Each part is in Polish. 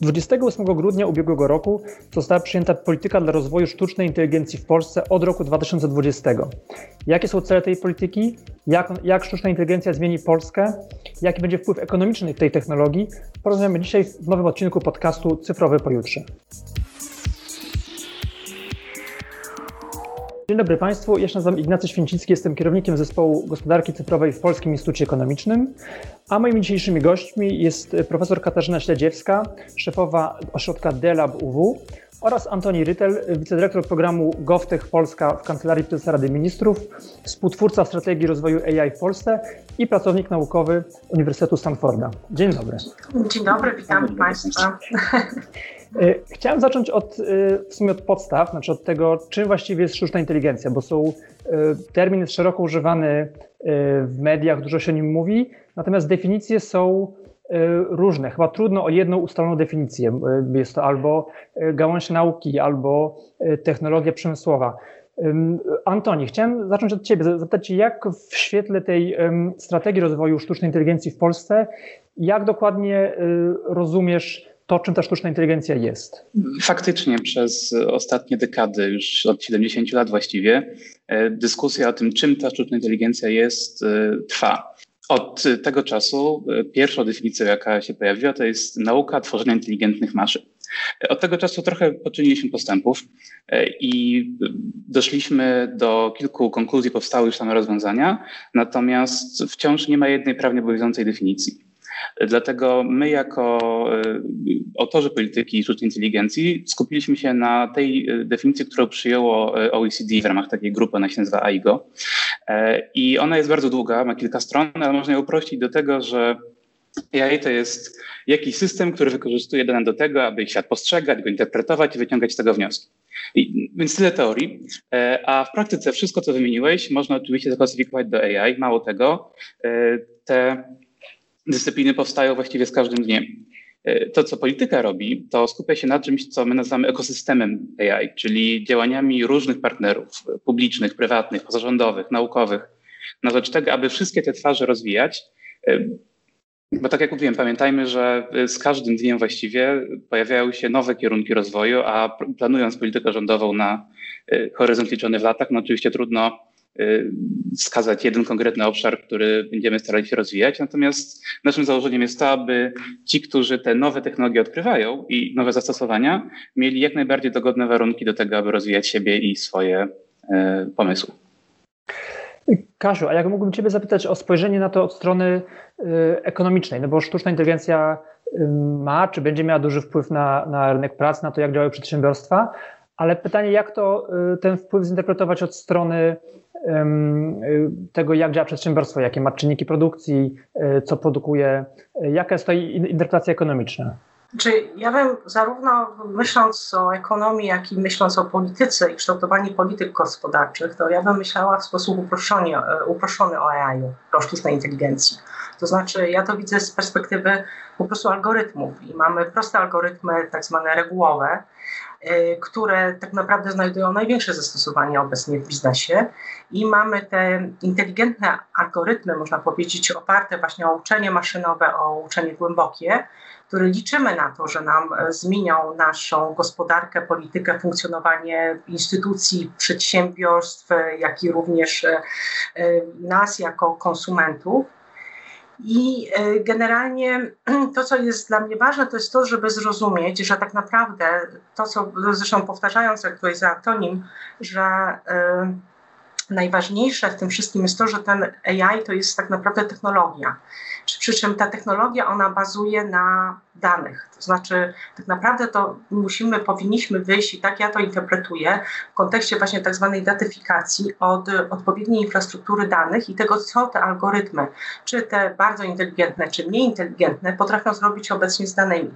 28 grudnia ubiegłego roku została przyjęta polityka dla rozwoju sztucznej inteligencji w Polsce od roku 2020. Jakie są cele tej polityki? Jak, jak sztuczna inteligencja zmieni Polskę? Jaki będzie wpływ ekonomiczny tej technologii? Porozmawiamy dzisiaj w nowym odcinku podcastu Cyfrowy Pojutrze. Dzień dobry Państwu, ja się nazywam Ignacy Święcicki, jestem kierownikiem zespołu gospodarki cyfrowej w Polskim Instytucie Ekonomicznym, a moimi dzisiejszymi gośćmi jest profesor Katarzyna Śledziewska, szefowa ośrodka DELAB UW oraz Antoni Rytel, wicedyrektor programu GovTech Polska w Kancelarii Prezesa Rady Ministrów, współtwórca strategii rozwoju AI w Polsce i pracownik naukowy Uniwersytetu Stanforda. Dzień dobry. Dzień dobry, witam Państwa. E, chciałem zacząć od, e, w sumie od podstaw, znaczy od tego, czym właściwie jest sztuczna inteligencja, bo są, e, termin jest szeroko używany w mediach, dużo się o nim mówi, natomiast definicje są różne. Chyba trudno o jedną ustaloną definicję. Jest to albo gałąź nauki, albo technologia przemysłowa. Antoni, chciałem zacząć od Ciebie, zapytać Cię, jak w świetle tej strategii rozwoju sztucznej inteligencji w Polsce, jak dokładnie rozumiesz to, czym ta sztuczna inteligencja jest. Faktycznie przez ostatnie dekady, już od 70 lat właściwie, e, dyskusja o tym, czym ta sztuczna inteligencja jest, e, trwa. Od tego czasu e, pierwsza definicja, jaka się pojawiła, to jest nauka tworzenia inteligentnych maszyn. Od tego czasu trochę poczyniliśmy postępów i doszliśmy do kilku konkluzji, powstały już same rozwiązania, natomiast wciąż nie ma jednej prawnie obowiązującej definicji. Dlatego my, jako e, autorzy polityki sztucznej inteligencji, skupiliśmy się na tej e, definicji, którą przyjęło e, OECD w ramach takiej grupy, ona się nazywa AIGO. I ona jest bardzo długa, ma kilka stron, ale można ją uprościć do tego, że AI to jest jakiś system, który wykorzystuje dane do tego, aby świat postrzegać, go interpretować i wyciągać z tego wnioski. I, więc tyle teorii. A w praktyce wszystko, co wymieniłeś, można oczywiście zaklasyfikować do AI. Mało tego, te dyscypliny powstają właściwie z każdym dniem. E, to, co polityka robi, to skupia się na czymś, co my nazywamy ekosystemem AI, czyli działaniami różnych partnerów publicznych, prywatnych, pozarządowych, naukowych, na rzecz tego, aby wszystkie te twarze rozwijać. E, bo tak jak mówiłem, pamiętajmy, że z każdym dniem właściwie pojawiają się nowe kierunki rozwoju, a planując politykę rządową na e, horyzont liczony w latach, no oczywiście trudno wskazać jeden konkretny obszar, który będziemy starali się rozwijać. Natomiast naszym założeniem jest to, aby ci, którzy te nowe technologie odkrywają i nowe zastosowania, mieli jak najbardziej dogodne warunki do tego, aby rozwijać siebie i swoje y, pomysły. Kasiu, a jak mógłbym Ciebie zapytać o spojrzenie na to od strony y, ekonomicznej, no bo sztuczna inteligencja ma, czy będzie miała duży wpływ na, na rynek pracy, na to, jak działają przedsiębiorstwa, ale pytanie, jak to ten wpływ zinterpretować od strony tego, jak działa przedsiębiorstwo, jakie ma czynniki produkcji, e, co produkuje, e, jaka jest tutaj interpretacja ekonomiczna? Czy ja bym zarówno myśląc o ekonomii, jak i myśląc o polityce i kształtowaniu polityk gospodarczych, to ja bym myślała w sposób uproszczony, e, uproszczony o AI, o sztucznej inteligencji. To znaczy, ja to widzę z perspektywy po prostu algorytmów i mamy proste algorytmy, tak zwane regułowe, Y, które tak naprawdę znajdują największe zastosowanie obecnie w biznesie. I mamy te inteligentne algorytmy, można powiedzieć, oparte właśnie o uczenie maszynowe, o uczenie głębokie, które liczymy na to, że nam e, zmienią naszą gospodarkę, politykę, funkcjonowanie instytucji, przedsiębiorstw, e, jak i również e, nas jako konsumentów. I e, generalnie to, co jest dla mnie ważne, to jest to, żeby zrozumieć, że tak naprawdę to, co zresztą powtarzając, jak tutaj za Antonim, że y, najważniejsze w tym wszystkim jest to, że ten AI to jest tak naprawdę technologia. Przy czym ta technologia, ona bazuje na danych. To znaczy, tak naprawdę to musimy, powinniśmy wyjść, i tak ja to interpretuję, w kontekście właśnie tak zwanej datyfikacji od odpowiedniej infrastruktury danych i tego, co te algorytmy, czy te bardzo inteligentne, czy mniej inteligentne, potrafią zrobić obecnie z danymi.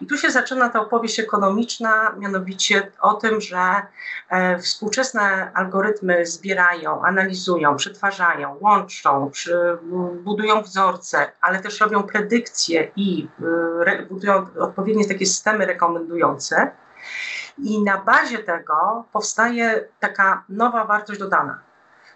I tu się zaczyna ta opowieść ekonomiczna, mianowicie o tym, że e, współczesne algorytmy zbierają, analizują, przetwarzają, łączą, budują wzorce, ale też robią predykcje i e, budują odpowiednie takie systemy rekomendujące. I na bazie tego powstaje taka nowa wartość dodana.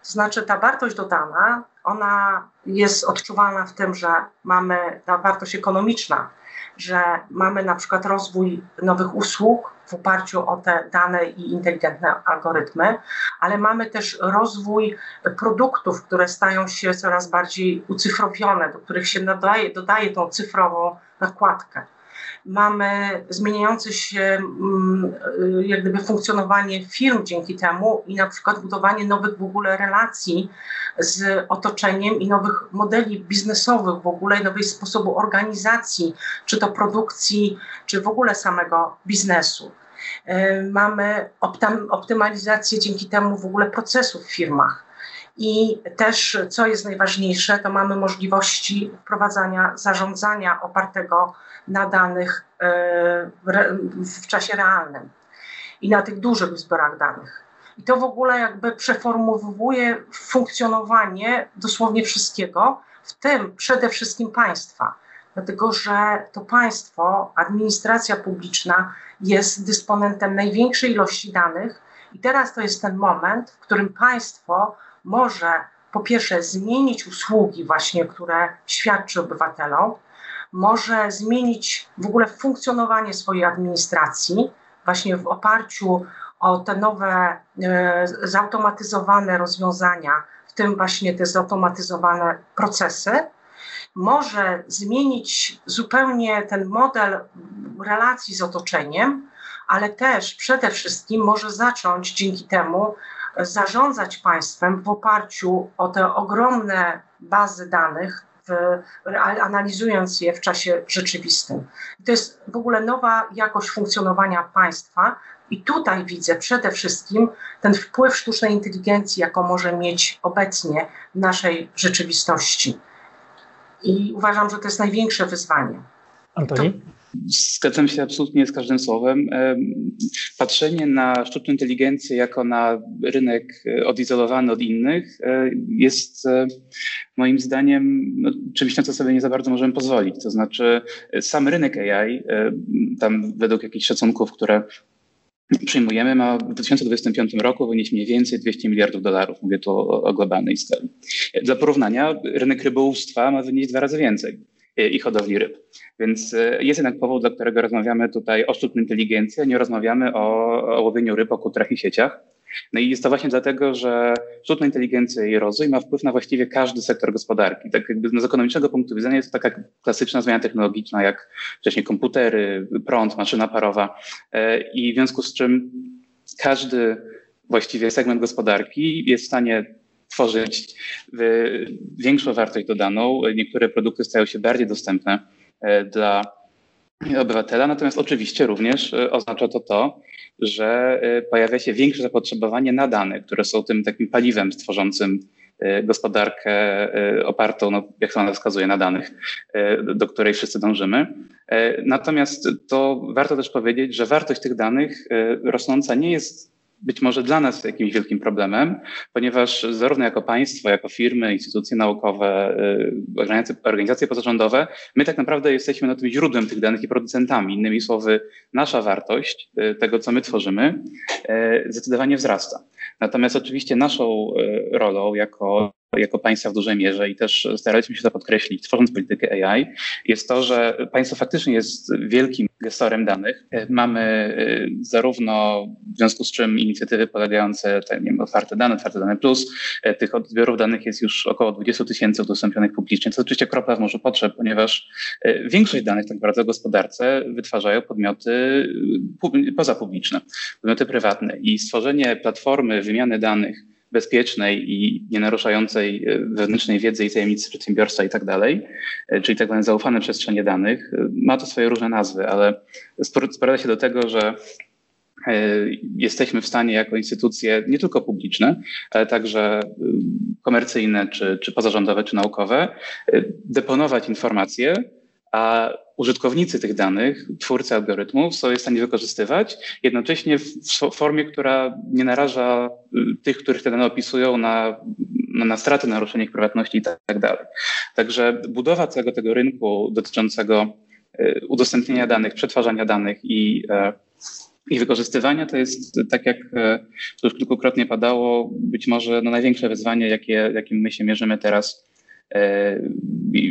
To znaczy ta wartość dodana, ona jest odczuwalna w tym, że mamy ta wartość ekonomiczna, że mamy na przykład rozwój nowych usług w oparciu o te dane i inteligentne algorytmy, ale mamy też rozwój produktów, które stają się coraz bardziej ucyfrowione, do których się dodaje, dodaje tą cyfrową nakładkę mamy zmieniające się mm, jak gdyby funkcjonowanie firm dzięki temu i na przykład budowanie nowych w ogóle relacji z otoczeniem i nowych modeli biznesowych w ogóle, nowych sposobu organizacji, czy to produkcji, czy w ogóle samego biznesu. E, mamy optymalizację dzięki temu w ogóle procesów w firmach. I też, co jest najważniejsze, to mamy możliwości wprowadzania zarządzania opartego na danych e, w czasie realnym i na tych dużych zbiorach danych. I to w ogóle jakby przeformowuje funkcjonowanie dosłownie wszystkiego, w tym przede wszystkim państwa. Dlatego, że to państwo, administracja publiczna jest dysponentem największej ilości danych, i teraz to jest ten moment, w którym państwo może po pierwsze zmienić usługi, właśnie, które świadczy obywatelom, może zmienić w ogóle funkcjonowanie swojej administracji, właśnie w oparciu o te nowe e, zautomatyzowane rozwiązania, w tym właśnie te zautomatyzowane procesy, może zmienić zupełnie ten model relacji z otoczeniem, ale też przede wszystkim może zacząć dzięki temu zarządzać państwem w oparciu o te ogromne bazy danych, analizując je w czasie rzeczywistym. To jest w ogóle nowa jakość funkcjonowania państwa, i tutaj widzę przede wszystkim ten wpływ sztucznej inteligencji, jaką może mieć obecnie w naszej rzeczywistości. I uważam, że to jest największe wyzwanie. Antoni? To... Zgadzam się absolutnie z każdym słowem. Patrzenie na sztuczną inteligencję jako na rynek e, odizolowany od innych e, jest e, moim zdaniem no, czymś, na co sobie nie za bardzo możemy pozwolić. To znaczy sam rynek AI, tam według jakichś szacunków, które przyjmujemy, ma w 2025 roku wynieść mniej więcej 200 miliardów dolarów. Mówię tu o globalnej skali. Dla porównania, rynek rybołówstwa ma wynieść dwa razy więcej i hodowli ryb. Więc e, jest jednak powód, dla którego rozmawiamy tutaj o sztucznej inteligencji, a nie rozmawiamy o, o łowieniu ryb, o kutrach i sieciach. No i jest to właśnie dlatego, że sztuczna inteligencja i rozwój ma wpływ na właściwie każdy sektor gospodarki. Tak jakby z ekonomicznego punktu widzenia jest to taka klasyczna zmiana technologiczna, jak wcześniej komputery, prąd, maszyna parowa. E, I w związku z czym każdy właściwie segment gospodarki jest w stanie tworzyć większą wartość dodaną. Niektóre produkty stają się bardziej dostępne e, dla obywatela, natomiast oczywiście również e, oznacza to to, że e, pojawia się większe zapotrzebowanie na dane, które są tym takim paliwem stworzącym gospodarkę opartą, no, jak sama wskazuje, na danych, do której wszyscy dążymy. Natomiast to warto też powiedzieć, że wartość tych danych rosnąca nie jest być może dla nas jakimś wielkim problemem, ponieważ zarówno jako państwo, jako firmy, instytucje naukowe, y, organizacje, organizacje pozarządowe, my tak naprawdę jesteśmy na tym źródłem tych danych i producentami. Innymi słowy, nasza wartość y, tego, co my tworzymy, y, zdecydowanie wzrasta. Natomiast oczywiście naszą rolą jako jako państwa w dużej mierze i też staraliśmy się to podkreślić, tworząc politykę AI, jest to, że państwo faktycznie jest wielkim gestorem danych. Mamy y, zarówno w związku z czym inicjatywy polegające, tak, nie wiem, otwarte dane, otwarte dane plus, y, tych odbiorów danych jest już około 20 tysięcy udostępnionych publicznie, co oczywiście kropla w morzu potrzeb, ponieważ y, większość danych tak naprawdę w gospodarce wytwarzają podmioty pozapubliczne, podmioty prywatne i stworzenie platformy wymiany danych bezpiecznej i nie naruszającej e, wewnętrznej wiedzy i tajemnicy przedsiębiorstwa i tak dalej, e, czyli tak zwane zaufane przestrzenie danych. E, ma to swoje różne nazwy, ale sprowadza się do tego, że jesteśmy w stanie jako instytucje nie tylko publiczne, ale także komercyjne, czy, czy pozarządowe, czy naukowe, deponować informacje, a użytkownicy tych danych, twórcy algorytmów są w stanie wykorzystywać, jednocześnie w formie, która nie naraża y, tych, których te dane opisują na, na straty, naruszenie ich prywatności i tak dalej. Także budowa całego tego rynku dotyczącego y, udostępnienia danych, przetwarzania danych i e, ich wykorzystywania to jest, tak jak to już kilkukrotnie padało, być może no największe wyzwanie, jakie, jakim my się mierzymy teraz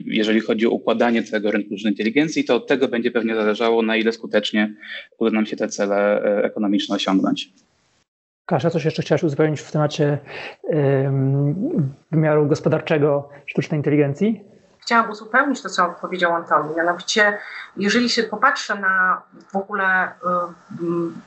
jeżeli chodzi o układanie tego rynku sztucznej inteligencji, to od tego będzie pewnie zależało, na ile skutecznie uda nam się te cele ekonomiczne osiągnąć. Kasia, coś jeszcze chciałaś uzupełnić w temacie wymiaru gospodarczego sztucznej inteligencji? Chciałam uzupełnić to, co powiedział Antoni. Mianowicie, jeżeli się popatrzy na w ogóle y,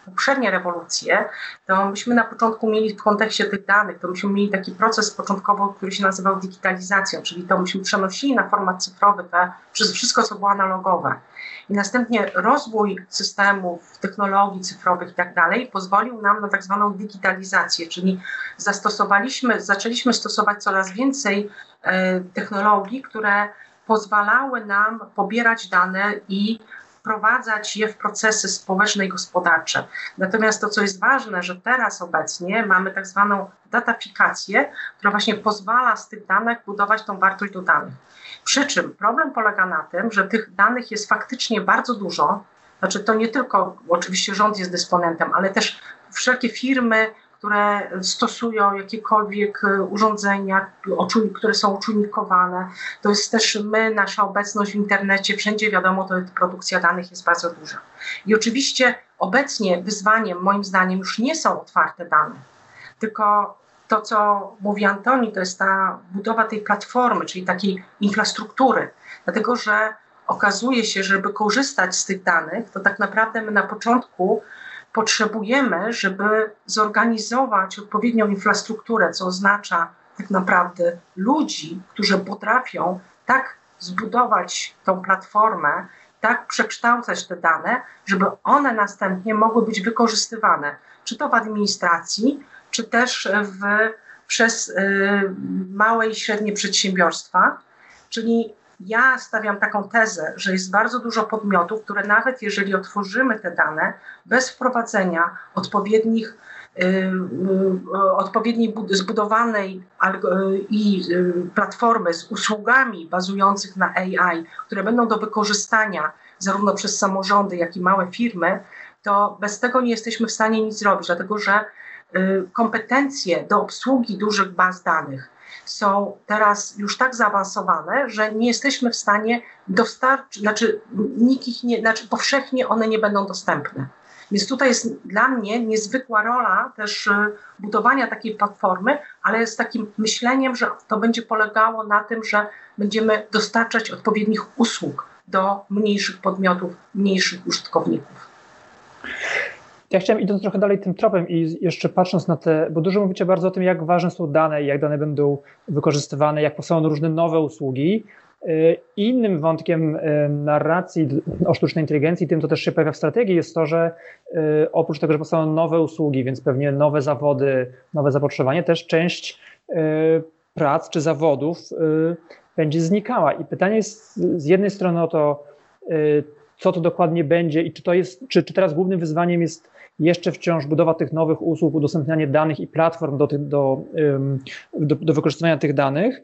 poprzednie rewolucje, to myśmy na początku mieli w kontekście tych danych, to myśmy mieli taki proces początkowo, który się nazywał digitalizacją, czyli to myśmy przenosili na format cyfrowy te, wszystko, co było analogowe. I następnie rozwój systemów, technologii cyfrowych i tak dalej pozwolił nam na tak zwaną digitalizację, czyli zastosowaliśmy, zaczęliśmy stosować coraz więcej e, technologii, które pozwalały nam pobierać dane i wprowadzać je w procesy społeczne i gospodarcze. Natomiast to, co jest ważne, że teraz obecnie mamy tak zwaną datafikację, która właśnie pozwala z tych danych budować tą wartość dodaną. Przy czym problem polega na tym, że tych danych jest faktycznie bardzo dużo. Znaczy to nie tylko oczywiście rząd jest dysponentem, ale też wszelkie firmy, które stosują jakiekolwiek e, urządzenia, które są uczujnikowane. To jest też my, nasza obecność w internecie, wszędzie wiadomo, to produkcja danych jest bardzo duża. I oczywiście obecnie wyzwaniem, moim zdaniem, już nie są otwarte dane, tylko to, co mówi Antoni, to jest ta budowa tej platformy, czyli takiej infrastruktury, dlatego że okazuje się, że żeby korzystać z tych danych, to tak naprawdę my na początku potrzebujemy, żeby zorganizować odpowiednią infrastrukturę, co oznacza tak naprawdę ludzi, którzy potrafią tak zbudować tą platformę, tak przekształcać te dane, żeby one następnie mogły być wykorzystywane, czy to w administracji, czy też w, przez y, małe i średnie przedsiębiorstwa. Czyli ja stawiam taką tezę, że jest bardzo dużo podmiotów, które nawet jeżeli otworzymy te dane bez wprowadzenia odpowiednich y, y, odpowiedniej zbudowanej i platformy z usługami bazujących na AI, które będą do wykorzystania zarówno przez samorządy, jak i małe firmy, to bez tego nie jesteśmy w stanie nic zrobić, dlatego że kompetencje do obsługi dużych baz danych są teraz już tak zaawansowane, że nie jesteśmy w stanie dostarczyć, znaczy nikt ich nie, znaczy powszechnie one nie będą dostępne. Więc tutaj jest dla mnie niezwykła rola też y, budowania takiej platformy, ale z takim myśleniem, że to będzie polegało na tym, że będziemy dostarczać odpowiednich usług do mniejszych podmiotów, mniejszych użytkowników. Ja chciałem idąc trochę dalej tym tropem i jeszcze patrząc na te, bo dużo mówicie bardzo o tym, jak ważne są dane i jak dane będą wykorzystywane, jak powstają różne nowe usługi. Y, innym wątkiem y, narracji o sztucznej inteligencji, tym, co też się pojawia w strategii, jest to, że y, oprócz tego, że powstają nowe usługi, więc pewnie nowe zawody, nowe zapotrzebowanie, też część prac czy zawodów będzie znikała. I pytanie jest z jednej strony o to, co to dokładnie będzie i czy to jest, czy, czy teraz głównym wyzwaniem jest jeszcze wciąż budowa tych nowych usług, udostępnianie danych i platform do, do, do, do wykorzystywania tych danych,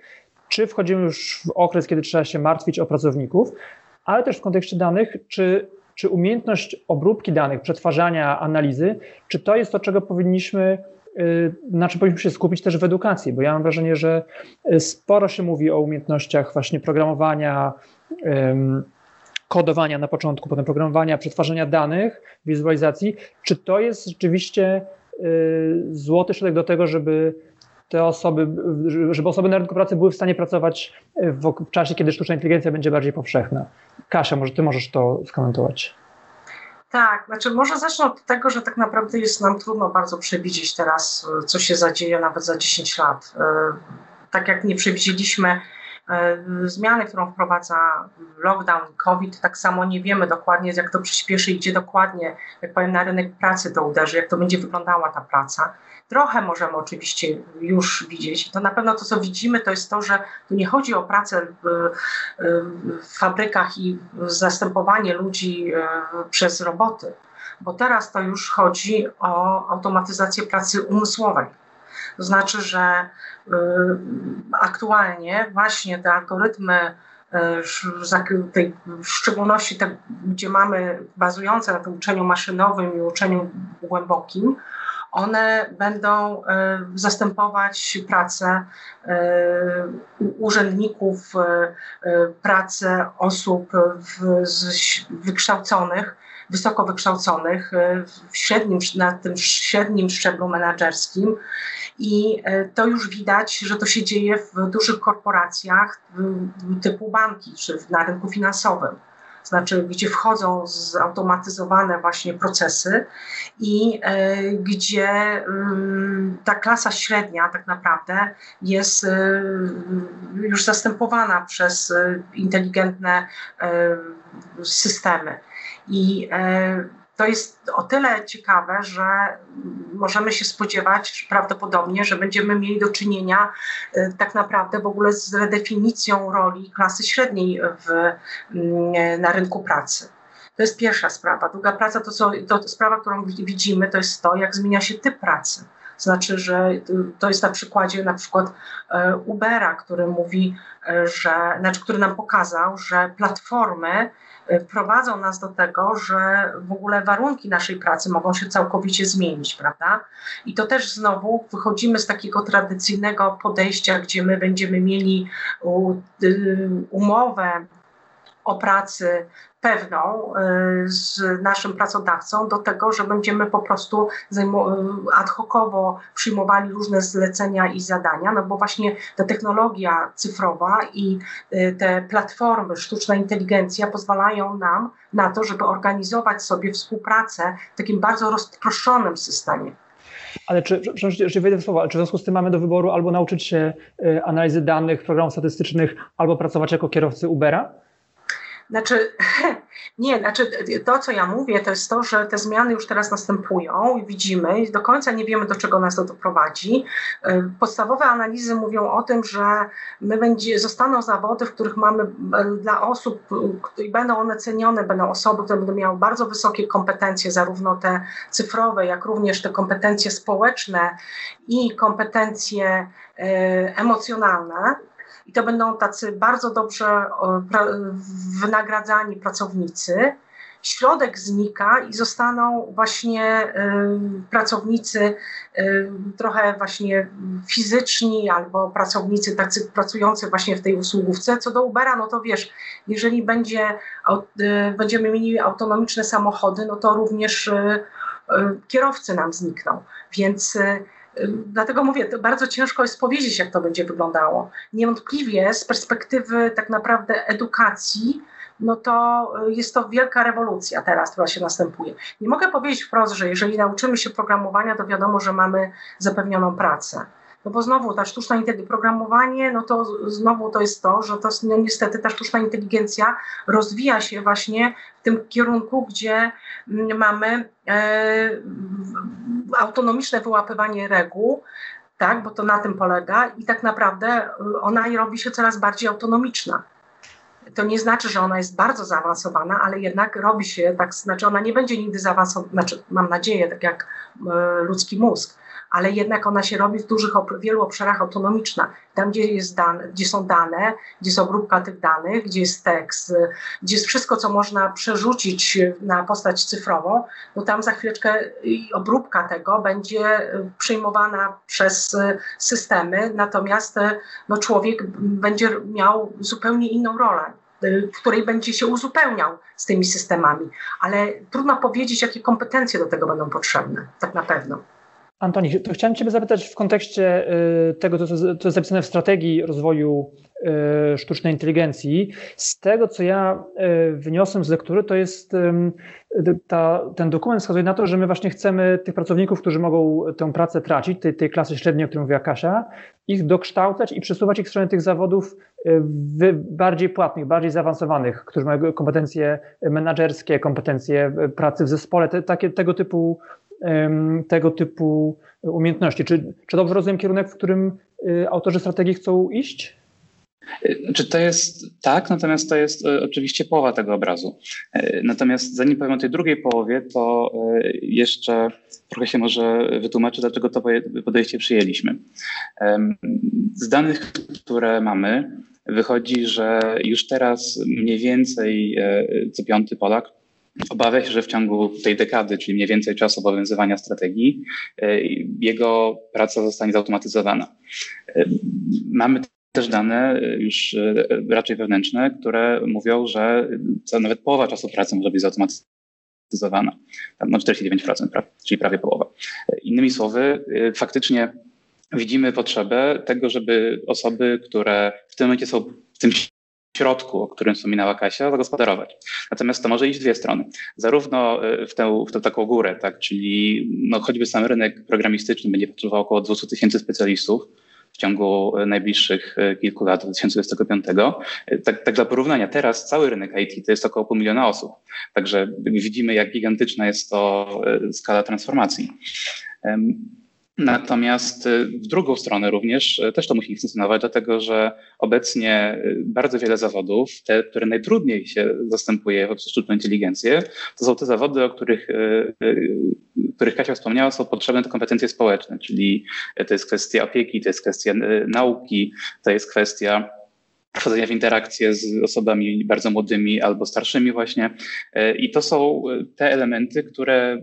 czy wchodzimy już w okres, kiedy trzeba się martwić o pracowników, ale też w kontekście danych, czy, czy umiejętność obróbki danych, przetwarzania, analizy, czy to jest to, czego powinniśmy y, na czym powinniśmy się skupić też w edukacji, bo ja mam wrażenie, że y, sporo się mówi o umiejętnościach właśnie programowania, kodowania na początku, potem programowania, przetwarzania danych, wizualizacji, czy to jest rzeczywiście y, złoty środek do tego, żeby te osoby, żeby osoby na rynku pracy były w stanie pracować w, czasie, kiedy sztuczna inteligencja będzie bardziej powszechna. Kasia, może ty możesz to skomentować. Tak, znaczy może zacznę od tego, że tak naprawdę jest nam trudno bardzo przewidzieć teraz, co się zadzieje nawet za 10 lat. Y, tak jak nie przewidzieliśmy E, zmiany, którą wprowadza lockdown COVID, tak samo nie wiemy dokładnie, jak to przyspieszy i gdzie dokładnie, jak powiem, na rynek pracy to uderzy, jak to będzie wyglądała ta praca. Trochę możemy oczywiście już widzieć. To na pewno to, co widzimy, to jest to, że tu nie chodzi o pracę w, w fabrykach i zastępowanie ludzi e, przez roboty, bo teraz to już chodzi o automatyzację pracy umysłowej to znaczy, że y, aktualnie właśnie te algorytmy, y, w szczególności te, gdzie mamy bazujące na tym uczeniu maszynowym i uczeniu głębokim, one będą zastępować pracę urzędników, pracę osób wykształconych, wysoko wykształconych w średnim, na tym średnim szczeblu menedżerskim. I to już widać, że to się dzieje w dużych korporacjach typu banki czy na rynku finansowym znaczy gdzie wchodzą zautomatyzowane właśnie procesy i e, gdzie mm, ta klasa średnia tak naprawdę jest e, już zastępowana przez e, inteligentne systemy. I to jest o tyle ciekawe, że możemy się spodziewać prawdopodobnie, że będziemy mieli do czynienia y, tak naprawdę w ogóle z redefinicją roli klasy średniej w, mm, na rynku pracy. To jest pierwsza sprawa. Druga praca to, co, to sprawa, którą widzimy, to jest to, jak zmienia się typ pracy. Znaczy, że to jest na przykładzie na przykład e, Ubera, który mówi, e, że, znaczy, który nam pokazał, że platformy e, prowadzą nas do tego, że w ogóle warunki naszej pracy mogą się całkowicie zmienić, prawda? I to też znowu wychodzimy z takiego tradycyjnego podejścia, gdzie my będziemy mieli umowę o pracy pewną y, z naszym pracodawcą do tego, że będziemy po prostu ad hocowo przyjmowali różne zlecenia i zadania, no bo właśnie ta technologia cyfrowa i y, te platformy, sztuczna inteligencja pozwalają nam na to, żeby organizować sobie współpracę w takim bardzo rozproszonym systemie. Ale czy, czy wejdę w słowo, czy w związku z tym mamy do wyboru albo nauczyć się y, analizy danych, programów statystycznych, albo pracować jako kierowcy Ubera? Znaczy, nie, znaczy to, co ja mówię, to jest to, że te zmiany już teraz następują i widzimy, i do końca nie wiemy, do czego nas to doprowadzi. E, podstawowe analizy mówią o tym, że my będzie, zostaną zawody, w których mamy e, dla osób, i będą one cenione, będą osoby, które będą miały bardzo wysokie kompetencje, zarówno te cyfrowe, jak również te kompetencje społeczne i kompetencje emocjonalne i to będą tacy bardzo dobrze wynagradzani pracownicy. Środek znika i zostaną właśnie pracownicy trochę właśnie fizyczni albo pracownicy tacy pracujący właśnie w tej usługówce. Co do Ubera, no to wiesz, jeżeli będzie, y, będziemy mieli autonomiczne samochody, no to również y, y, kierowcy nam znikną. Więc Dlatego mówię, to bardzo ciężko jest powiedzieć, jak to będzie wyglądało. Niewątpliwie z perspektywy tak naprawdę edukacji, no to jest to wielka rewolucja teraz, która się następuje. Nie mogę powiedzieć wprost, że jeżeli nauczymy się programowania, to wiadomo, że mamy zapewnioną pracę. No bo znowu ta sztuczna inteligencja, programowanie, no to znowu to jest to, że to no niestety ta sztuczna inteligencja rozwija się właśnie w tym kierunku, gdzie mm, mamy e, autonomiczne wyłapywanie reguł, tak, bo to na tym polega i tak naprawdę ona robi się coraz bardziej autonomiczna. To nie znaczy, że ona jest bardzo zaawansowana, ale jednak robi się tak, znaczy ona nie będzie nigdy zaawansowana, znaczy mam nadzieję, tak jak e, ludzki mózg, ale jednak ona się robi w dużych, wielu obszarach autonomiczna. Tam, gdzie, jest dane, gdzie są dane, gdzie jest obróbka tych danych, gdzie jest tekst, gdzie jest wszystko, co można przerzucić na postać cyfrową, no tam za chwileczkę obróbka tego będzie przyjmowana przez systemy, natomiast no, człowiek będzie miał zupełnie inną rolę w której będzie się uzupełniał z tymi systemami, ale trudno powiedzieć, jakie kompetencje do tego będą potrzebne, tak na pewno. Antoni, to chciałem Ciebie zapytać w kontekście y, tego, co jest zapisane w strategii rozwoju y, sztucznej inteligencji. Z tego, co ja y, wyniosłem z lektury, to jest ta, ten dokument wskazuje na to, że my właśnie chcemy tych pracowników, którzy mogą tę pracę tracić, tej, tej klasy średniej, o której mówiła Kasia, ich dokształcać i przesuwać ich w stronę tych zawodów bardziej płatnych, bardziej zaawansowanych, którzy mają kompetencje menedżerskie, kompetencje pracy w zespole, te, takie, tego typu tego typu umiejętności. Czy, czy dobrze rozumiem kierunek, w którym y, autorzy strategii chcą iść? Czy to jest tak, natomiast to jest e, oczywiście połowa tego obrazu. E, natomiast zanim powiem o tej drugiej połowie, to e, jeszcze trochę się może wytłumaczę, dlaczego to podejście przyjęliśmy. Z danych, które mamy, wychodzi, że już teraz mniej więcej co piąty Polak obawia się, że w ciągu tej dekady, czyli mniej więcej czasu obowiązywania strategii, jego praca zostanie zautomatyzowana. Mamy też dane już raczej wewnętrzne, które mówią, że nawet połowa czasu pracy może być zautomatyzowana. No 49%, czyli prawie połowa. Innymi słowy, faktycznie widzimy potrzebę tego, żeby osoby, które w tym momencie są w tym środku, o którym wspominała Kasia, zagospodarować. Natomiast to może iść w dwie strony. Zarówno e, w tę, w tę taką górę, tak, czyli no, choćby sam rynek programistyczny będzie potrzebował około 200 tysięcy specjalistów, w ciągu e, najbliższych e, kilku lat, 2025. Tak, tak dla porównania, teraz cały rynek IT to jest około pół miliona osób. Także widzimy, jak gigantyczna jest to skala transformacji. Natomiast y, w drugą stronę również y, też to musi funkcjonować, dlatego że obecnie y, bardzo wiele zawodów, te, które najtrudniej się zastępuje poprzez sztuczną inteligencję, to są te zawody, o których, których Kasia wspomniała, są potrzebne te kompetencje społeczne, czyli to jest kwestia opieki, to jest kwestia nauki, to jest kwestia wchodzenia w interakcje z osobami bardzo młodymi albo starszymi właśnie. E, I to są te elementy, które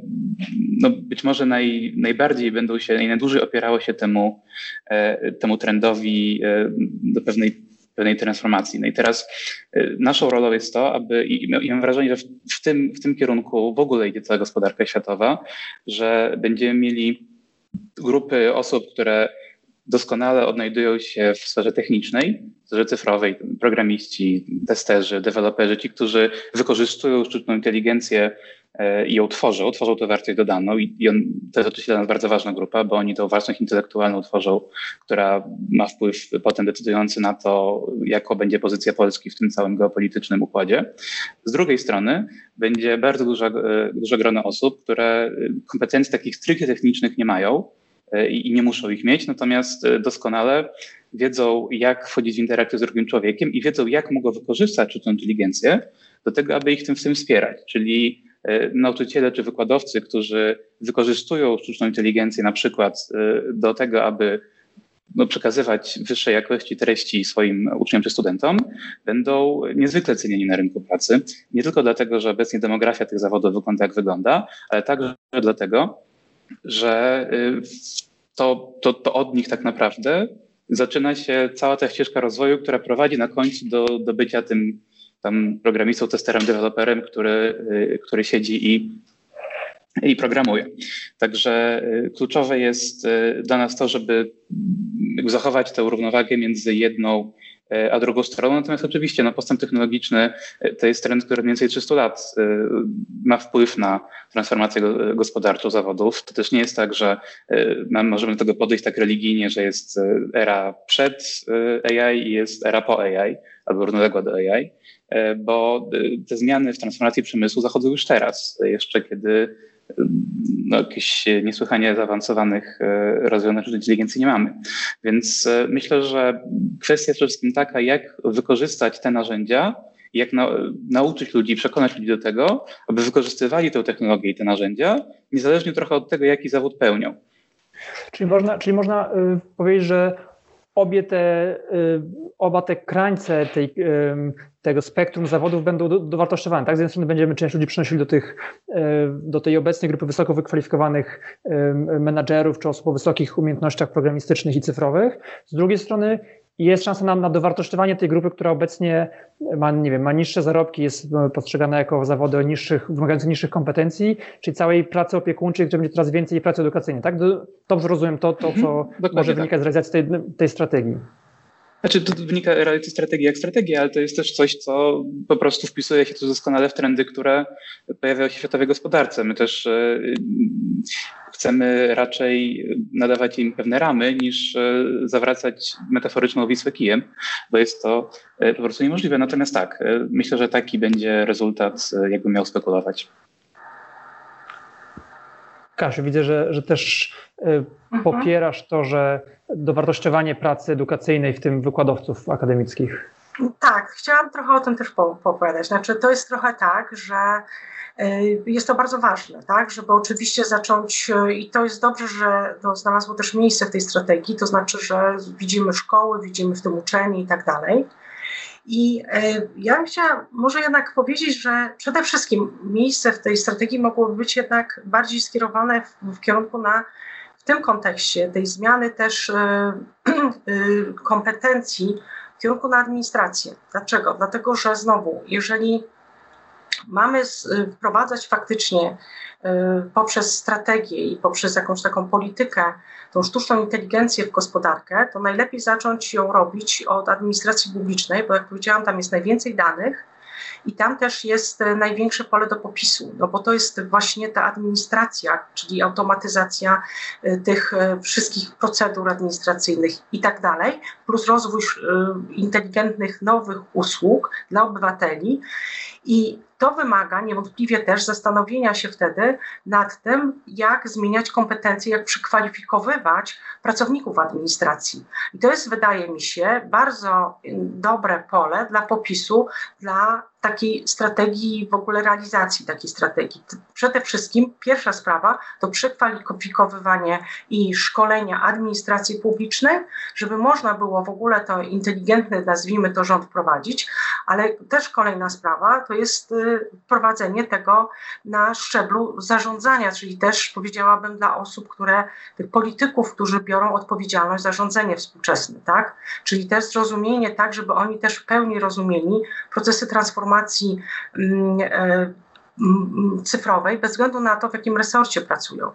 no być może naj, najbardziej będą się, najdłużej opierały się temu, e, temu trendowi e, do pewnej pewnej transformacji. No i teraz naszą rolą jest to, aby, i mam wrażenie, że w, w, tym, w tym kierunku w ogóle idzie cała gospodarka światowa, że będziemy mieli grupy osób, które doskonale odnajdują się w sferze technicznej, w sferze cyfrowej, programiści, testerzy, deweloperzy, ci, którzy wykorzystują sztuczną inteligencję e, i ją tworzą, tworzą tę wartość dodaną i, on, to jest oczywiście dla nas bardzo ważna grupa, bo oni tą wartość intelektualną tworzą, która ma wpływ potem decydujący na to, jaka będzie pozycja Polski w tym całym geopolitycznym układzie. Z drugiej strony będzie bardzo duża, e, duże grono osób, które kompetencji takich stricte technicznych nie mają, E, i nie muszą ich mieć, natomiast e, doskonale wiedzą, jak wchodzić w interakcję z drugim człowiekiem i wiedzą, jak mogą wykorzystać sztuczną inteligencję do tego, aby ich tym w tym wspierać. Czyli e, nauczyciele czy wykładowcy, którzy wykorzystują sztuczną inteligencję na przykład do tego, aby no, przekazywać wyższej jakości treści swoim uczniom czy studentom, będą niezwykle cenieni na rynku pracy. Nie tylko dlatego, że obecnie demografia tych zawodów wygląda jak wygląda, ale także dlatego, że y, to, to, to od nich tak naprawdę zaczyna się cała ta ścieżka rozwoju, która prowadzi na końcu do, do bycia tym tam programistą, testerem, deweloperem, który, y, który siedzi i, i programuje. Także y, kluczowe jest dla nas to, żeby zachować tę równowagę między jedną a drugą stroną. Natomiast oczywiście no, postęp technologiczny e, to jest trend, który mniej więcej 300 lat e, ma wpływ na transformację gospodarczą zawodów. To też nie jest tak, że możemy do tego podejść tak religijnie, że jest era przed AI i jest era po AI albo równoległa do AI, bo te zmiany w transformacji przemysłu zachodzą już teraz, jeszcze kiedy no, jakichś niesłychanie zaawansowanych e, rozwiązań inteligencji nie mamy. Więc e, myślę, że kwestia jest przede wszystkim taka, jak wykorzystać te narzędzia, jak na, nauczyć ludzi, przekonać ludzi do tego, aby wykorzystywali tę technologię i te narzędzia, niezależnie trochę od tego, jaki zawód pełnią. Czyli można, czyli można y, powiedzieć, że obie te, y, oba te krańce tej, tego spektrum zawodów będą dowartościowane. Tak? Z jednej strony będziemy część ludzi przenosili do, tych, y, do tej obecnej grupy wysoko wykwalifikowanych menadżerów czy osób o wysokich umiejętnościach programistycznych i cyfrowych. Z drugiej strony jest szansa na, na dowartościowanie tej grupy, która obecnie ma, nie wiem, ma niższe zarobki, jest postrzegana jako zawody o niższych, wymagające niższych kompetencji, czyli całej pracy opiekuńczej, gdzie będzie coraz więcej pracy edukacyjnej. Tak? Dobrze rozumiem to, to co mhm, może wynikać tak. z realizacji tej, tej strategii. Znaczy, to wynika realizacji strategii jak strategia, ale to jest też coś, co po prostu wpisuje się tu doskonale w trendy, które pojawiają się w światowej gospodarce. My też e, chcemy raczej nadawać im pewne ramy, niż e, zawracać metaforyczną Wisłę kijem, bo jest to e, po prostu niemożliwe. Natomiast tak, myślę, że taki będzie rezultat, jakbym miał spekulować. Kasiu, widzę, że, że też mhm. popierasz to, że dowartościowanie pracy edukacyjnej, w tym wykładowców akademickich. Tak, chciałam trochę o tym też opowiadać. Znaczy, to jest trochę tak, że y, jest to bardzo ważne, tak, żeby oczywiście zacząć, y, i to jest dobrze, że to znalazło też miejsce w tej strategii, to znaczy, że widzimy szkoły, widzimy w tym uczeni i tak dalej. I ja chciałam może jednak powiedzieć, że przede wszystkim miejsce w tej strategii mogłoby być jednak bardziej skierowane w, w kierunku na w tym kontekście tej zmiany też kompetencji kierunku na administrację. Dlaczego? Dlatego, że znowu, jeżeli mamy wprowadzać faktycznie y, poprzez strategię i poprzez jakąś taką politykę, tą sztuczną inteligencję w gospodarkę, to najlepiej zacząć ją robić od administracji publicznej, bo jak powiedziałam, tam jest najwięcej danych, i tam też jest e, największe pole do popisu, no bo to jest właśnie ta administracja, czyli automatyzacja e, tych e, wszystkich procedur administracyjnych i tak dalej, plus rozwój inteligentnych nowych usług dla obywateli. I to wymaga niewątpliwie też zastanowienia się wtedy nad tym, jak zmieniać kompetencje, jak przekwalifikowywać pracowników administracji. I to jest, wydaje mi się, bardzo dobre pole dla popisu dla takiej strategii, w ogóle realizacji takiej strategii. Przede wszystkim pierwsza sprawa to przekwalifikowywanie i szkolenia administracji publicznej, żeby można było w ogóle to inteligentny, nazwijmy to rząd wprowadzić, ale też kolejna sprawa to jest y, prowadzenie tego na szczeblu zarządzania, czyli też powiedziałabym dla osób, które, tych polityków, którzy biorą odpowiedzialność za rządzenie współczesne, tak? Czyli też zrozumienie tak, żeby oni też w pełni rozumieli procesy transformacji mm, e, cyfrowej, bez względu na to, w jakim resorcie pracują.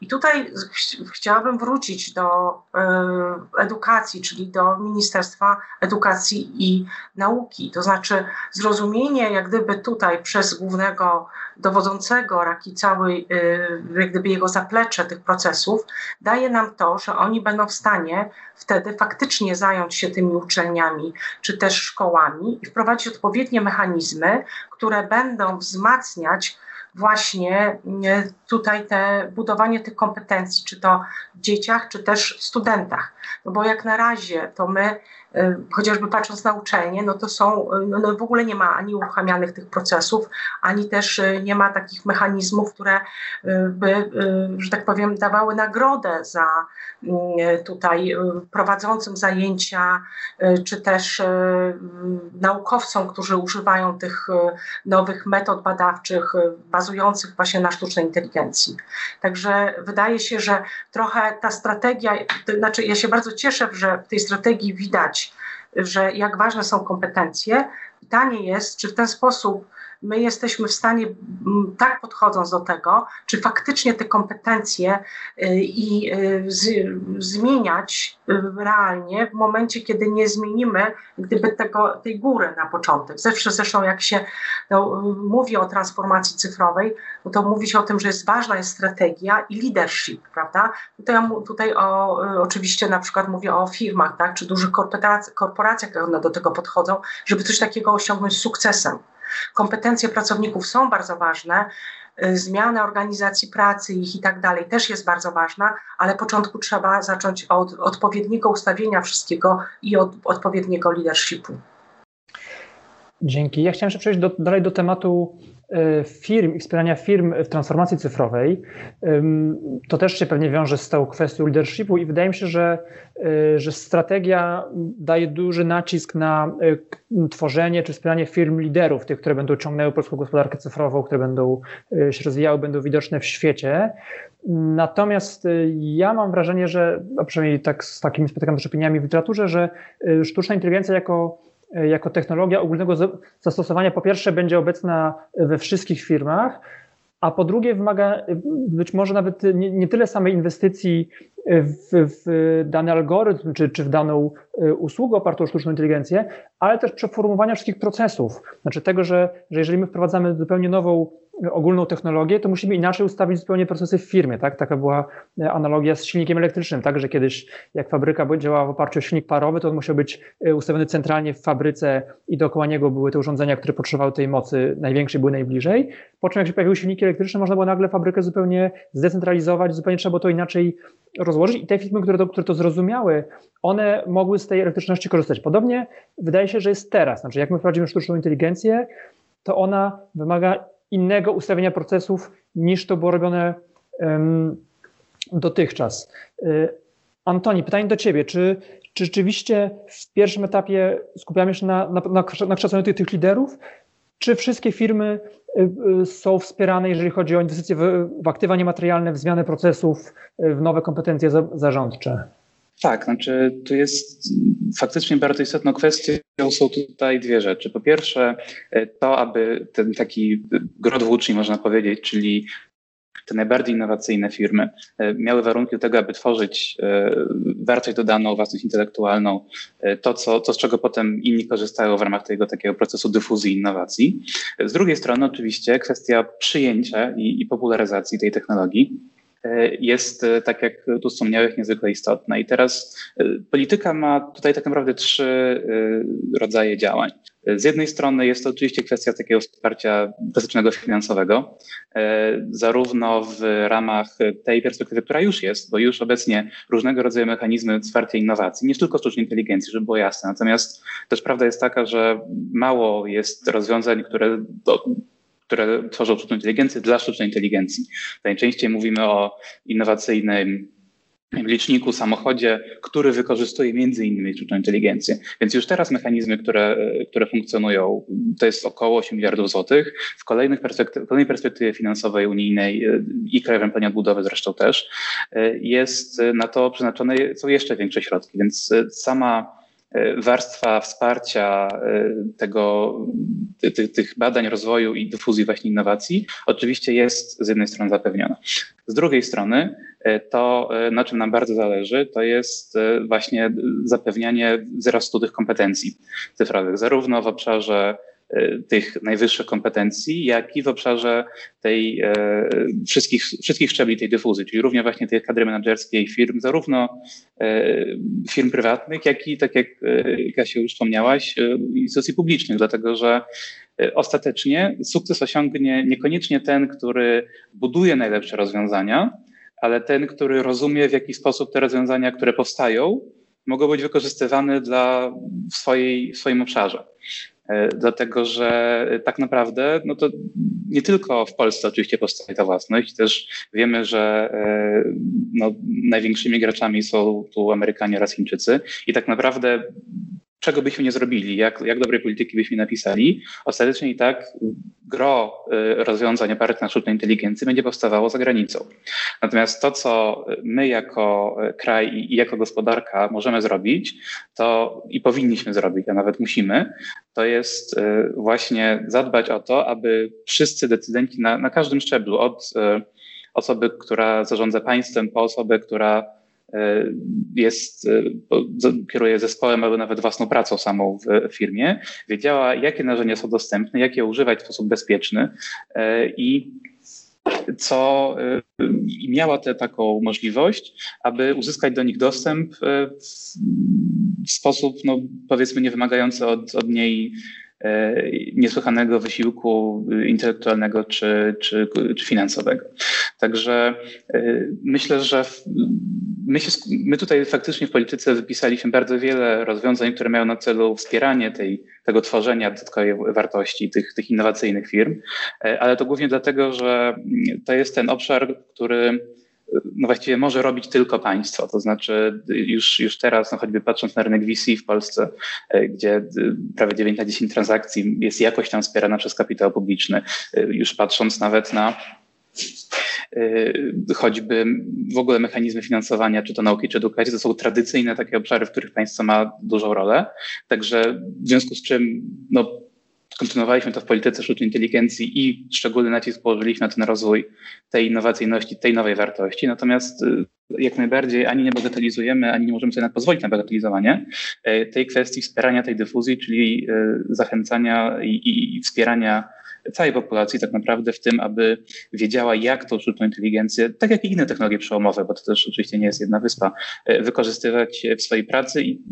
I tutaj ch chciałabym wrócić do y, edukacji, czyli do Ministerstwa Edukacji i Nauki. To znaczy zrozumienie, jak gdyby tutaj przez głównego dowodzącego, jak i cały, y, jak gdyby jego zaplecze tych procesów, daje nam to, że oni będą w stanie wtedy faktycznie zająć się tymi uczelniami, czy też szkołami i wprowadzić odpowiednie mechanizmy, które będą wzmacniać właśnie tutaj te budowanie tych kompetencji, czy to w dzieciach, czy też studentach. No bo jak na razie to my Y, chociażby patrząc na uczelnie, no to są, no, w ogóle nie ma ani uruchamianych tych procesów, ani też y, nie ma takich mechanizmów, które by, że tak powiem, dawały nagrodę za tutaj prowadzącym zajęcia, czy też naukowcom, którzy używają tych nowych metod badawczych, bazujących właśnie na sztucznej inteligencji. Także wydaje się, że trochę ta strategia, to znaczy ja się bardzo cieszę, że w tej strategii widać, że jak ważne są kompetencje. Pytanie jest, czy w ten sposób my jesteśmy w stanie, tak podchodząc do tego, czy faktycznie te kompetencje y, i y, z, zmieniać y, realnie w momencie, kiedy nie zmienimy gdyby tego, tej góry na początek. Zawsze zresztą jak się no, mówi o transformacji cyfrowej, no to mówi się o tym, że jest ważna jest strategia i leadership, prawda? Tutaj, tutaj o, oczywiście na przykład mówię o firmach, tak, czy dużych korporacjach, jak one do tego podchodzą, żeby coś takiego osiągnąć sukcesem. Kompetencje pracowników są bardzo ważne, y, zmiana organizacji pracy ich i tak dalej też jest bardzo ważna, ale początku trzeba zacząć od odpowiedniego ustawienia wszystkiego i od odpowiedniego leadershipu. Dzięki. Ja chciałem jeszcze przejść do, dalej do tematu firm i wspierania firm w transformacji cyfrowej, to też się pewnie wiąże z tą kwestią leadershipu i wydaje mi się, że, e, że strategia daje duży nacisk na e, tworzenie czy wspieranie firm liderów, tych, które będą ciągnęły polską gospodarkę cyfrową, które będą się rozwijały, będą widoczne w świecie. Natomiast ja mam wrażenie, że, a przynajmniej tak z takimi spotykam z opiniami w literaturze, że sztuczna inteligencja jako E, jako technologia ogólnego zastosowania po pierwsze będzie obecna we wszystkich firmach, a po drugie wymaga e, być może nawet nie, nie tyle samej inwestycji w, w, dany algorytm czy, czy w daną e, usługę opartą o sztuczną inteligencję, ale też przeformułowania wszystkich procesów. Znaczy tego, że, że jeżeli my wprowadzamy zupełnie nową ogólną technologię, to musimy inaczej ustawić zupełnie procesy w firmie, tak? Taka była e, analogia z silnikiem elektrycznym, tak? Że kiedyś jak fabryka działała w oparciu o silnik parowy, to on musiał być e, ustawiony centralnie w fabryce i dookoła niego były te urządzenia, które potrzebowały tej mocy największej, były najbliżej. Po czym jak się pojawiły silniki elektryczne, można było nagle fabrykę zupełnie zdecentralizować, zupełnie trzeba było to inaczej rozłożyć i te firmy, które to, które to zrozumiały, one mogły z tej elektryczności korzystać. Podobnie wydaje się, że jest teraz. Znaczy, jak my wprowadzimy sztuczną inteligencję, to ona wymaga innego ustawienia procesów niż to było robione dotychczas. Y, Antoni, pytanie do Ciebie. Czy, czy rzeczywiście w pierwszym etapie skupiamy się na, na, na, kształceniu tych, tych liderów, czy wszystkie firmy y, są wspierane, jeżeli chodzi o inwestycje w, w aktywa niematerialne, w zmianę procesów, y, w nowe kompetencje zarządcze? Tak, znaczy tu jest faktycznie bardzo istotną kwestią są tutaj dwie rzeczy. Po pierwsze, to, aby ten taki grot włóczni, można powiedzieć, czyli te najbardziej innowacyjne firmy e, miały warunki do tego, aby tworzyć e, wartość dodaną, własność intelektualną, e, to, co, to z czego potem inni korzystają w ramach tego takiego procesu dyfuzji innowacji. Z drugiej strony oczywiście kwestia przyjęcia i, i popularyzacji tej technologii jest, tak jak tu wspomniałeś, niezwykle istotna. I teraz polityka ma tutaj tak naprawdę trzy rodzaje działań. Z jednej strony jest to oczywiście kwestia takiego wsparcia klasycznego finansowego, e, zarówno w ramach tej perspektywy, która już jest, bo już obecnie różnego rodzaju mechanizmy wsparcia innowacji, nie tylko sztucznej inteligencji, żeby było jasne. Natomiast też prawda jest taka, że mało jest rozwiązań, które do, które tworzą sztuczną inteligencję dla sztucznej inteligencji. Najczęściej mówimy o innowacyjnym liczniku, samochodzie, który wykorzystuje między innymi sztuczną inteligencję. Więc już teraz mechanizmy, które, które funkcjonują, to jest około 8 miliardów złotych. W, kolejnych perspektyw, kolejnej perspektywie finansowej unijnej e, i Krajowym Planie Odbudowy zresztą też, e, jest na to przeznaczone są jeszcze większe środki. Więc e, sama warstwa wsparcia tego, tych, tych badań, rozwoju i dyfuzji właśnie innowacji oczywiście jest z jednej strony zapewniona. Z drugiej strony E, to e, na czym nam bardzo zależy, to jest e, właśnie zapewnianie wzrostu tych kompetencji cyfrowych, zarówno w obszarze tych najwyższych kompetencji, jak i w obszarze tej wszystkich, wszystkich szczebli tej dyfuzji, czyli również właśnie tej kadry menedżerskiej firm, zarówno firm prywatnych, jak i, tak jak Kasia już wspomniałaś, instytucji publicznych, dlatego że ostatecznie sukces osiągnie niekoniecznie ten, który buduje najlepsze rozwiązania, ale ten, który rozumie, w jaki sposób te rozwiązania, które powstają, mogą być wykorzystywane dla, w, swojej, w swoim obszarze. E, dlatego, że tak naprawdę no to nie tylko w Polsce oczywiście powstaje ta własność, też wiemy, że e, no, największymi graczami są tu Amerykanie oraz Chińczycy i tak naprawdę czego byśmy nie zrobili, jak, jak dobrej polityki byśmy napisali, ostatecznie i tak gro y, rozwiązań opartych na sztucznej inteligencji będzie powstawało za granicą. Natomiast to, co my jako kraj i jako gospodarka możemy zrobić, to i powinniśmy zrobić, a nawet musimy, to jest y, właśnie zadbać o to, aby wszyscy decydenci na, na każdym szczeblu, od y, osoby, która zarządza państwem, po osobę, która jest, e, kieruje zespołem albo nawet własną pracą samą w firmie, wiedziała, jakie narzędzia są dostępne, jak je używać w sposób bezpieczny e, i co miała tę taką możliwość, aby uzyskać do nich dostęp w sposób, no, powiedzmy, nie wymagający od, od niej E, niesłychanego wysiłku intelektualnego czy, czy, czy finansowego. Także e, myślę, że my, się, my tutaj faktycznie w polityce wypisaliśmy bardzo wiele rozwiązań, które mają na celu wspieranie tej, tego tworzenia dodatkowej wartości tych, tych innowacyjnych firm, e, ale to głównie dlatego, że to jest ten obszar, który no właściwie może robić tylko państwo. To znaczy już, już teraz, no choćby patrząc na rynek VC w Polsce, e, gdzie e, prawie 9 na 10 transakcji jest jakoś tam wspierana przez kapitał publiczny, e, już patrząc nawet na choćby w ogóle mechanizmy finansowania, czy to nauki, czy edukacji, to są tradycyjne takie obszary, w których państwo ma dużą rolę. Także w związku z czym no, kontynuowaliśmy to w polityce sztucznej inteligencji i szczególny nacisk położyliśmy na ten rozwój tej innowacyjności, tej nowej wartości. Natomiast y, jak najbardziej ani nie bagatelizujemy, ani nie możemy sobie pozwolić na bagatelizowanie y, tej kwestii wspierania tej dyfuzji, czyli y, zachęcania i, i wspierania całej populacji tak naprawdę w tym, aby wiedziała, jak tą sztuczną inteligencję, tak jak i inne technologie przełomowe, bo to też oczywiście nie jest jedna wyspa, wykorzystywać w swojej pracy i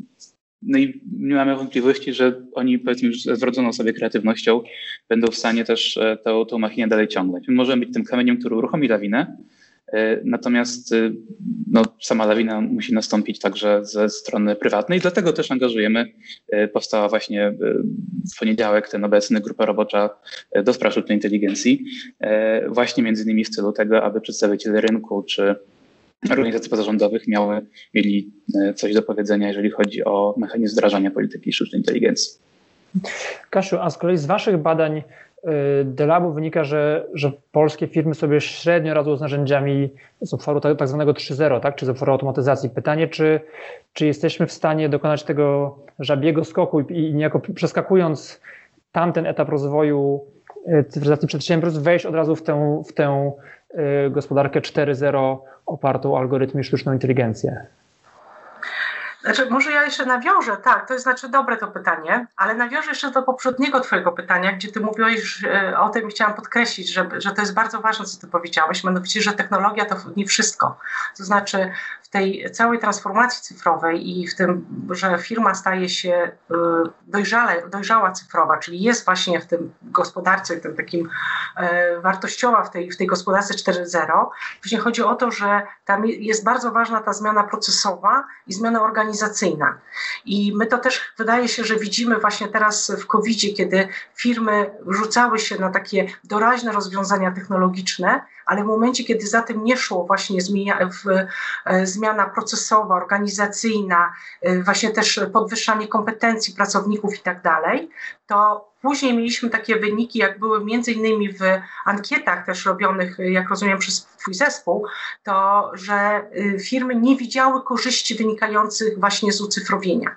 no i nie mamy wątpliwości, że oni powiedzmy z wrodzoną sobie kreatywnością będą w stanie też e, tą, tą machinę dalej ciągnąć. My możemy być tym kamieniem, który uruchomi lawinę, e, natomiast e, no, sama lawina musi nastąpić także ze strony prywatnej, dlatego też angażujemy, powstała właśnie w poniedziałek ten obecny grupa robocza do spraw sztucznej inteligencji, właśnie między innymi w celu tego, aby przedstawiciele rynku czy organizacji pozarządowych miały, mieli coś do powiedzenia, jeżeli chodzi o mechanizm wdrażania polityki sztucznej inteligencji. Kasiu, a z kolei z Waszych badań Delabu wynika, że, że polskie firmy sobie średnio radzą z narzędziami z obszaru tak, tak zwanego 3.0, tak? czy z obszaru automatyzacji. Pytanie, czy, czy jesteśmy w stanie dokonać tego żabiego skoku i, i niejako przeskakując tamten etap rozwoju e, cyfryzacji przedsiębiorstw, wejść od razu w tę, w tę e, gospodarkę 4.0 opartą o algorytmy i sztuczną inteligencję? Znaczy, może ja jeszcze nawiążę, tak, to jest znaczy dobre to pytanie, ale nawiążę jeszcze do poprzedniego Twojego pytania, gdzie Ty mówiłeś e, o tym i chciałam podkreślić, że, że to jest bardzo ważne, co Ty powiedziałeś, mianowicie, że technologia to nie wszystko. To znaczy, w tej całej transformacji cyfrowej i w tym, że firma staje się e, dojrzale, dojrzała cyfrowa, czyli jest właśnie w tym gospodarce, w tym takim e, wartościowa w tej, w tej gospodarce 4.0, później chodzi o to, że tam jest bardzo ważna ta zmiana procesowa i zmiana organizacyjna organizacyjna. I my to też wydaje się, że widzimy właśnie teraz w covid kiedy firmy rzucały się na takie doraźne rozwiązania technologiczne, ale w momencie, kiedy za tym nie szło właśnie zmienia, w, e, zmiana procesowa, organizacyjna, e, właśnie też podwyższanie kompetencji pracowników i tak dalej, to później mieliśmy takie wyniki, jak były między innymi w ankietach też robionych, jak rozumiem, przez Twój zespół, to że y, firmy nie widziały korzyści wynikających właśnie z ucyfrowienia.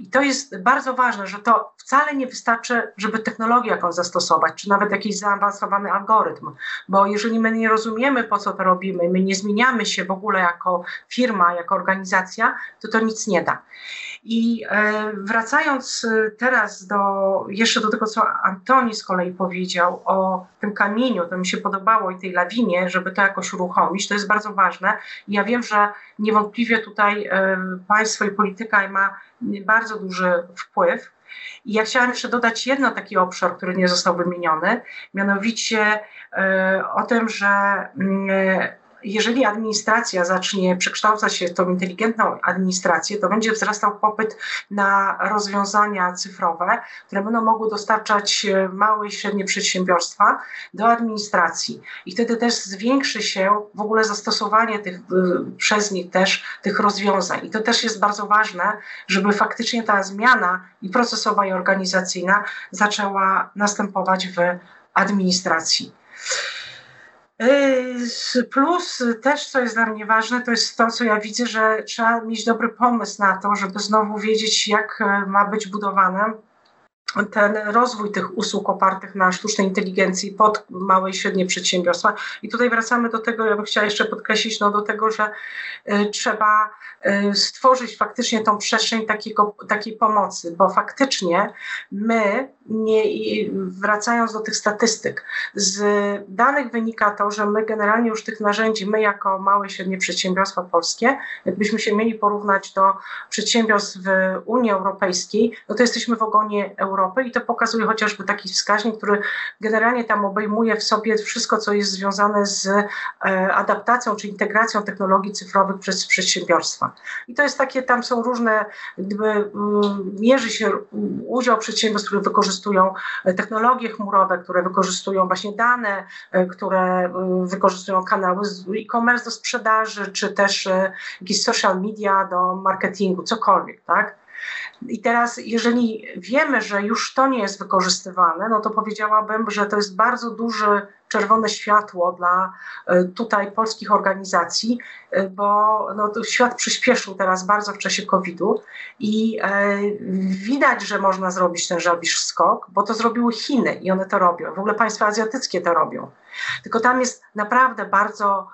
I to jest bardzo ważne, że to wcale nie wystarczy, żeby technologię jakąś zastosować, czy nawet jakiś zaawansowany algorytm, bo jeżeli my nie rozumiemy, po co to robimy, my nie zmieniamy się w ogóle jako firma, jako organizacja, to to nic nie da. I e, wracając e, teraz do, jeszcze do tego, co Antoni z kolei powiedział o tym kamieniu, to mi się podobało i tej lawinie, żeby to jakoś uruchomić, to jest bardzo ważne. I ja wiem, że niewątpliwie tutaj e, państwo i polityka ma bardzo duży wpływ. I ja chciałam jeszcze dodać jedno taki obszar, który nie został wymieniony, mianowicie o tym, że mm, jeżeli administracja zacznie przekształcać się w tą inteligentną administrację, to będzie wzrastał popyt na rozwiązania cyfrowe, które będą mogły dostarczać e, małe i średnie przedsiębiorstwa do administracji. I wtedy też zwiększy się w ogóle zastosowanie tych, e, przez nich też tych rozwiązań. I to też jest bardzo ważne, żeby faktycznie ta zmiana i procesowa, i organizacyjna zaczęła następować w administracji. Yy, plus też, co jest dla mnie ważne, to jest to, co ja widzę, że trzeba mieć dobry pomysł na to, żeby znowu wiedzieć, jak e, ma być budowane ten rozwój tych usług opartych na sztucznej inteligencji pod małe i średnie przedsiębiorstwa. I tutaj wracamy do tego, ja bym chciała jeszcze podkreślić, no do tego, że y, trzeba stworzyć faktycznie tą przestrzeń takiego, takiej pomocy, bo faktycznie my, nie, wracając do tych statystyk, z danych wynika to, że my generalnie już tych narzędzi, my jako małe i średnie przedsiębiorstwa polskie, jakbyśmy się mieli porównać do przedsiębiorstw w Unii Europejskiej, no to jesteśmy w ogonie Europy Europy i to pokazuje chociażby taki wskaźnik, który generalnie tam obejmuje w sobie wszystko, co jest związane z e, adaptacją czy integracją technologii cyfrowych przez przedsiębiorstwa. I to jest takie, tam są różne, gdyby mm, mierzy się udział przedsiębiorstw, które wykorzystują e, technologie chmurowe, które wykorzystują właśnie dane, e, które wykorzystują kanały e-commerce do sprzedaży, czy też jakieś social media do marketingu, cokolwiek, tak? I teraz, jeżeli wiemy, że już to nie jest wykorzystywane, no to powiedziałabym, że to jest bardzo duże czerwone światło dla e, tutaj polskich organizacji, e, bo no, świat przyspieszył teraz bardzo w czasie COVID-u i e, widać, że można zrobić ten żabisz skok, bo to zrobiły Chiny i one to robią. W ogóle państwa azjatyckie to robią. Tylko tam jest naprawdę bardzo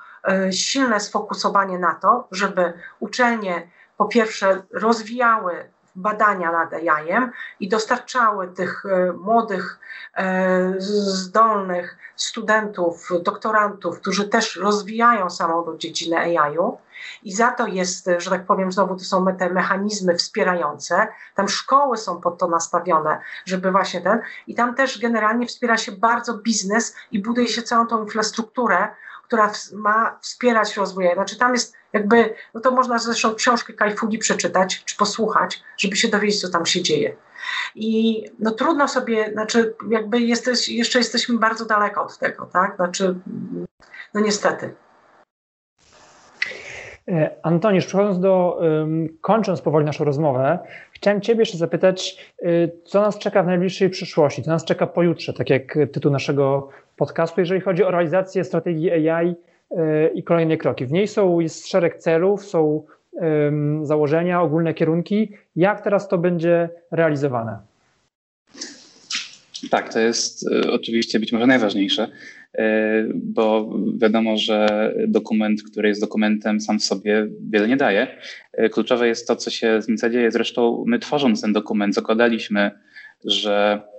silne sfokusowanie na to, żeby uczelnie po pierwsze rozwijały badania nad AI-em i dostarczały tych e, młodych, e, zdolnych studentów, doktorantów, którzy też rozwijają samą dziedzinę AI-u. I za to jest, że tak powiem, znowu to są te mechanizmy wspierające. Tam szkoły są pod to nastawione, żeby właśnie ten. I tam też generalnie wspiera się bardzo biznes i buduje się całą tą infrastrukturę, która ma wspierać rozwój. Znaczy tam jest jakby, no to można zresztą książkę Kajfugi przeczytać czy posłuchać, żeby się dowiedzieć, co tam się dzieje. I no trudno sobie, znaczy jakby jesteś, jeszcze jesteśmy bardzo daleko od tego, tak? Znaczy, no niestety. Antonisz, przechodząc do, kończąc powoli naszą rozmowę, chciałem Ciebie jeszcze zapytać, co nas czeka w najbliższej przyszłości, co nas czeka pojutrze, tak jak tytuł naszego podcastu, jeżeli chodzi o realizację strategii AI i kolejne kroki. W niej są, jest szereg celów, są założenia, ogólne kierunki. Jak teraz to będzie realizowane? Tak, to jest e, oczywiście być może najważniejsze, e, bo wiadomo, że dokument, który jest dokumentem sam w sobie wiele nie daje. E, kluczowe jest to, co się z nim dzieje. Zresztą my tworząc ten dokument zakładaliśmy, że E,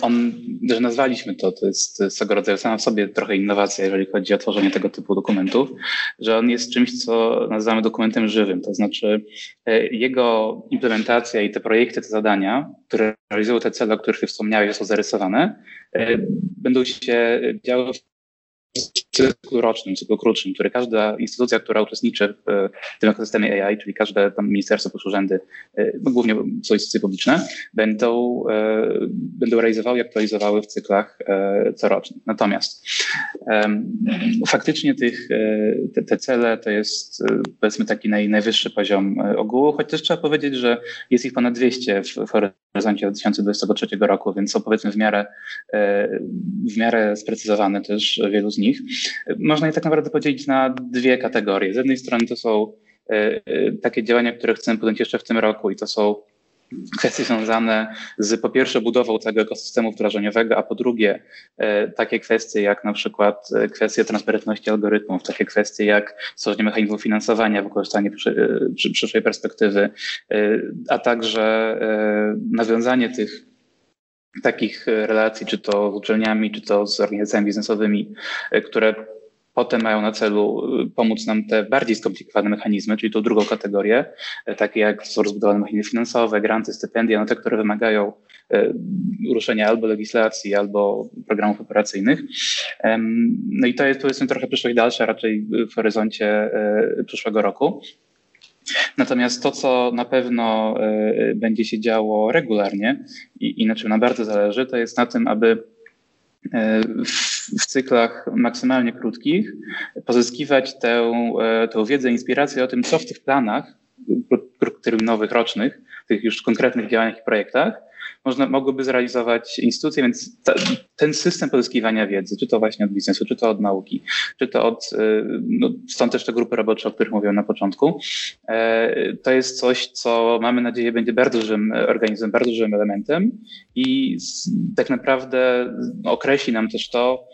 on, że nazwaliśmy to, to jest swego rodzaju sama w sobie trochę innowacja, jeżeli chodzi o tworzenie tego typu dokumentów, że on jest czymś, co nazywamy dokumentem żywym, to znaczy e, jego implementacja i te projekty, te zadania, które realizują te cele, o których wspomniałeś, są zarysowane, e, będą się działy w cyklu rocznym, cyklu krótszym, który każda instytucja, która uczestniczy w tym ekosystemie AI, czyli każde tam ministerstwo plus urzędy, e, no głównie są instytucje publiczne, będą, e, będą realizowały i aktualizowały w cyklach e, corocznych. Natomiast faktycznie tych, te, te cele to jest powiedzmy taki naj, najwyższy poziom ogółu, choć też trzeba powiedzieć, że jest ich ponad 200 w, w horyzoncie 2023 roku, więc są powiedzmy w miarę, w miarę sprecyzowane też wielu z nich nich. Można je tak naprawdę podzielić na dwie kategorie. Z jednej strony to są e, e, takie działania, które chcemy podjąć jeszcze w tym roku i to są kwestie związane z po pierwsze budową tego ekosystemu wdrażaniowego, a po drugie e, takie kwestie jak na przykład kwestie transparentności algorytmów, takie kwestie jak stworzenie mechanizmu finansowania, wykorzystanie przy, przy, przyszłej perspektywy, a także nawiązanie tych takich e, relacji, czy to z uczelniami, czy to z organizacjami biznesowymi, e, które potem mają na celu e, pomóc nam te bardziej skomplikowane mechanizmy, czyli tą drugą kategorię, takie jak są rozbudowane mechanizmy finansowe, granty, stypendia, no te, które wymagają ruszenia albo legislacji, albo programów operacyjnych. No i to jest powiedzmy trochę przyszłość dalsza, raczej w horyzoncie przyszłego roku. Natomiast to, co na pewno e, będzie się działo regularnie i, i na czym nam bardzo zależy, to jest na tym, aby e, w cyklach maksymalnie krótkich pozyskiwać tę, e, tę wiedzę, inspirację o tym, co w tych planach krótkoterminowych, rocznych, tych już konkretnych działaniach i projektach można, mogłyby zrealizować instytucje, więc ta, ten system pozyskiwania wiedzy, czy to właśnie od biznesu, czy to od nauki, czy to od, y, no, stąd też te grupy robocze, o których mówiłem na początku, e, to jest coś, co mamy nadzieję będzie bardzo dużym organizmem, bardzo dużym elementem i tak naprawdę określi nam też to,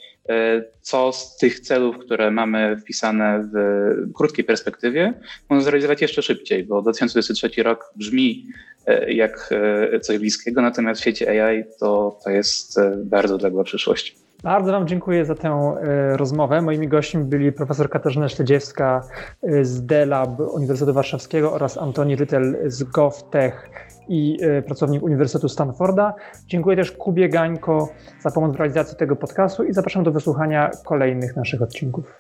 co z tych celów, które mamy wpisane w krótkiej perspektywie, można zrealizować jeszcze szybciej, bo 2023 rok brzmi E, jak e, coś bliskiego, natomiast w świecie AI to, to jest e, bardzo odległa przyszłość. Bardzo Wam dziękuję za tę rozmowę. Moimi gośćmi byli profesor Katarzyna Śledziewska z DELAB Uniwersytetu Warszawskiego oraz Antoni Rytel z GovTech i pracownik Uniwersytetu Stanforda. Dziękuję też Kubie Gańko za pomoc w realizacji tego podcastu i zapraszam do wysłuchania kolejnych naszych odcinków.